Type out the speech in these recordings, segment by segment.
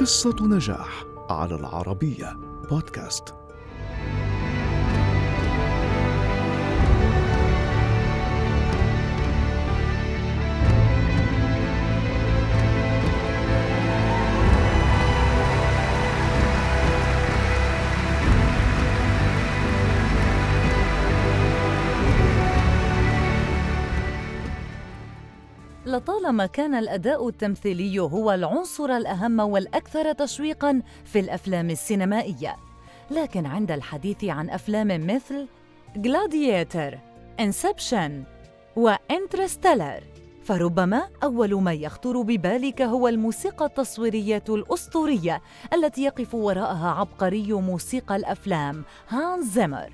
قصة نجاح على العربية بودكاست لطالما كان الأداء التمثيلي هو العنصر الأهم والأكثر تشويقا في الأفلام السينمائية. لكن عند الحديث عن أفلام مثل Gladiator Inception و Interstellar فربما أول ما يخطر ببالك هو الموسيقى التصويرية الأسطورية التي يقف وراءها عبقري موسيقى الأفلام هانز زيمر.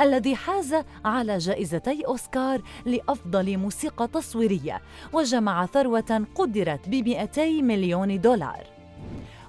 الذي حاز على جائزتي أوسكار لأفضل موسيقى تصويرية وجمع ثروة قدرت ب 200 مليون دولار.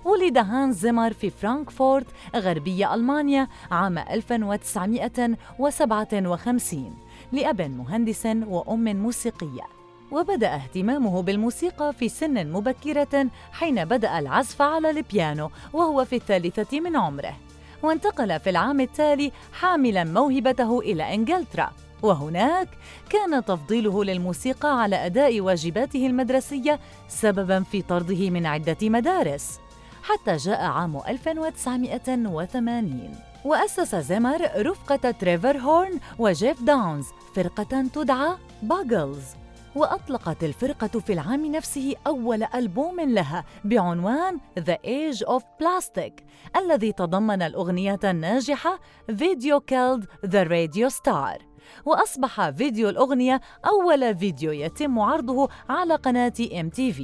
ولد هانز زيمر في فرانكفورت غربية ألمانيا عام 1957 لأب مهندس وأم موسيقية. وبدأ اهتمامه بالموسيقى في سن مبكرة حين بدأ العزف على البيانو وهو في الثالثة من عمره. وانتقل في العام التالي حاملا موهبته إلى إنجلترا. وهناك كان تفضيله للموسيقى على أداء واجباته المدرسية سببا في طرده من عدة مدارس حتى جاء عام 1980 وأسس زمر رفقة تريفر هورن وجيف داونز فرقة تدعى باجلز. وأطلقت الفرقة في العام نفسه أول ألبوم لها بعنوان The Age of Plastic الذي تضمن الأغنية الناجحة Video Killed The Radio Star. وأصبح فيديو الأغنية أول فيديو يتم عرضه على قناة MTV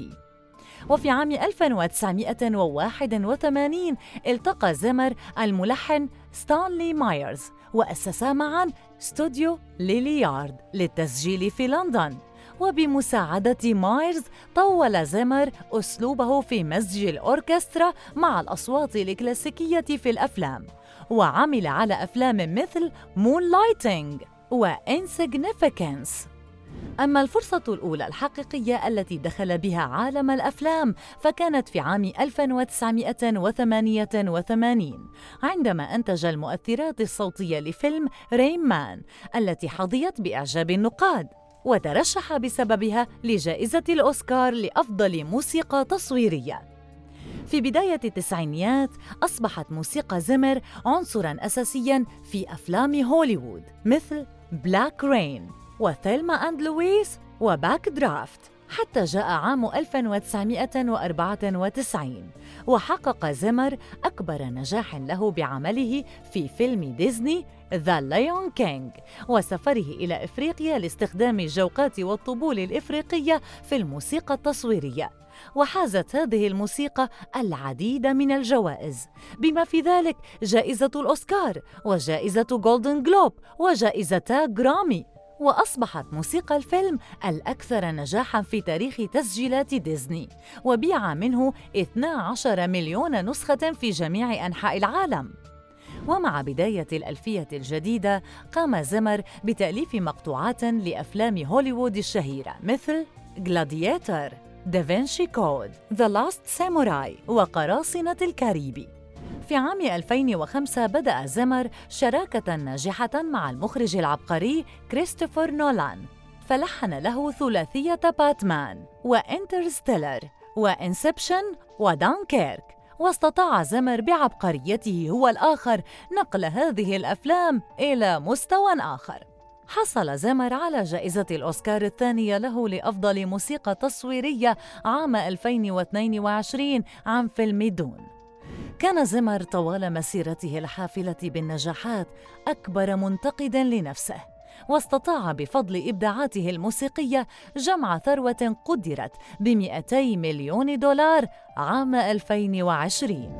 وفي عام 1981 التقى زمر الملحن ستانلي مايرز وأسسا معا استوديو ليليارد للتسجيل في لندن. وبمساعدة مايرز طور زمر أسلوبه في مزج الأوركسترا مع الأصوات الكلاسيكية في الأفلام وعمل على أفلام مثل Moonlighting و Insignificance أما الفرصة الأولى الحقيقية التي دخل بها عالم الأفلام فكانت في عام 1988 عندما أنتج المؤثرات الصوتية لفيلم Rain Man التي حظيت بإعجاب النقاد. وترشح بسببها لجائزة الأوسكار لأفضل موسيقى تصويرية. في بداية التسعينيات أصبحت موسيقى زمر عنصراً أساسياً في أفلام هوليوود مثل Black Rain و Thelma and Louise و Backdraft حتى جاء عام 1994 وحقق زمر أكبر نجاح له بعمله في فيلم ديزني The Lion King وسفره إلى إفريقيا لاستخدام الجوقات والطبول الإفريقية في الموسيقى التصويرية. وحازت هذه الموسيقى العديد من الجوائز. بما في ذلك جائزة الأوسكار وجائزة جولدن جلوب وجائزتا جرامي وأصبحت موسيقى الفيلم الأكثر نجاحاً في تاريخ تسجيلات ديزني وبيع منه 12 مليون نسخة في جميع أنحاء العالم. ومع بداية الألفية الجديدة قام زمر بتأليف مقطوعات لأفلام هوليوود الشهيرة مثل Gladiator Da Vinci Code The Last Samurai وقراصنة الكاريبي. في عام 2005 بدأ زمر شراكة ناجحة مع المخرج العبقري كريستوفر نولان فلحن له ثلاثية باتمان و Interstellar و Inception ودانكيرك واستطاع زمر بعبقريته هو الآخر نقل هذه الأفلام إلى مستوى آخر. حصل زمر على جائزة الأوسكار الثانية له لأفضل موسيقى تصويرية عام 2022 عن فيلم دون. كان زمر طوال مسيرته الحافلة بالنجاحات أكبر منتقد لنفسه واستطاع بفضل إبداعاته الموسيقية جمع ثروة قدرت ب 200 مليون دولار عام 2020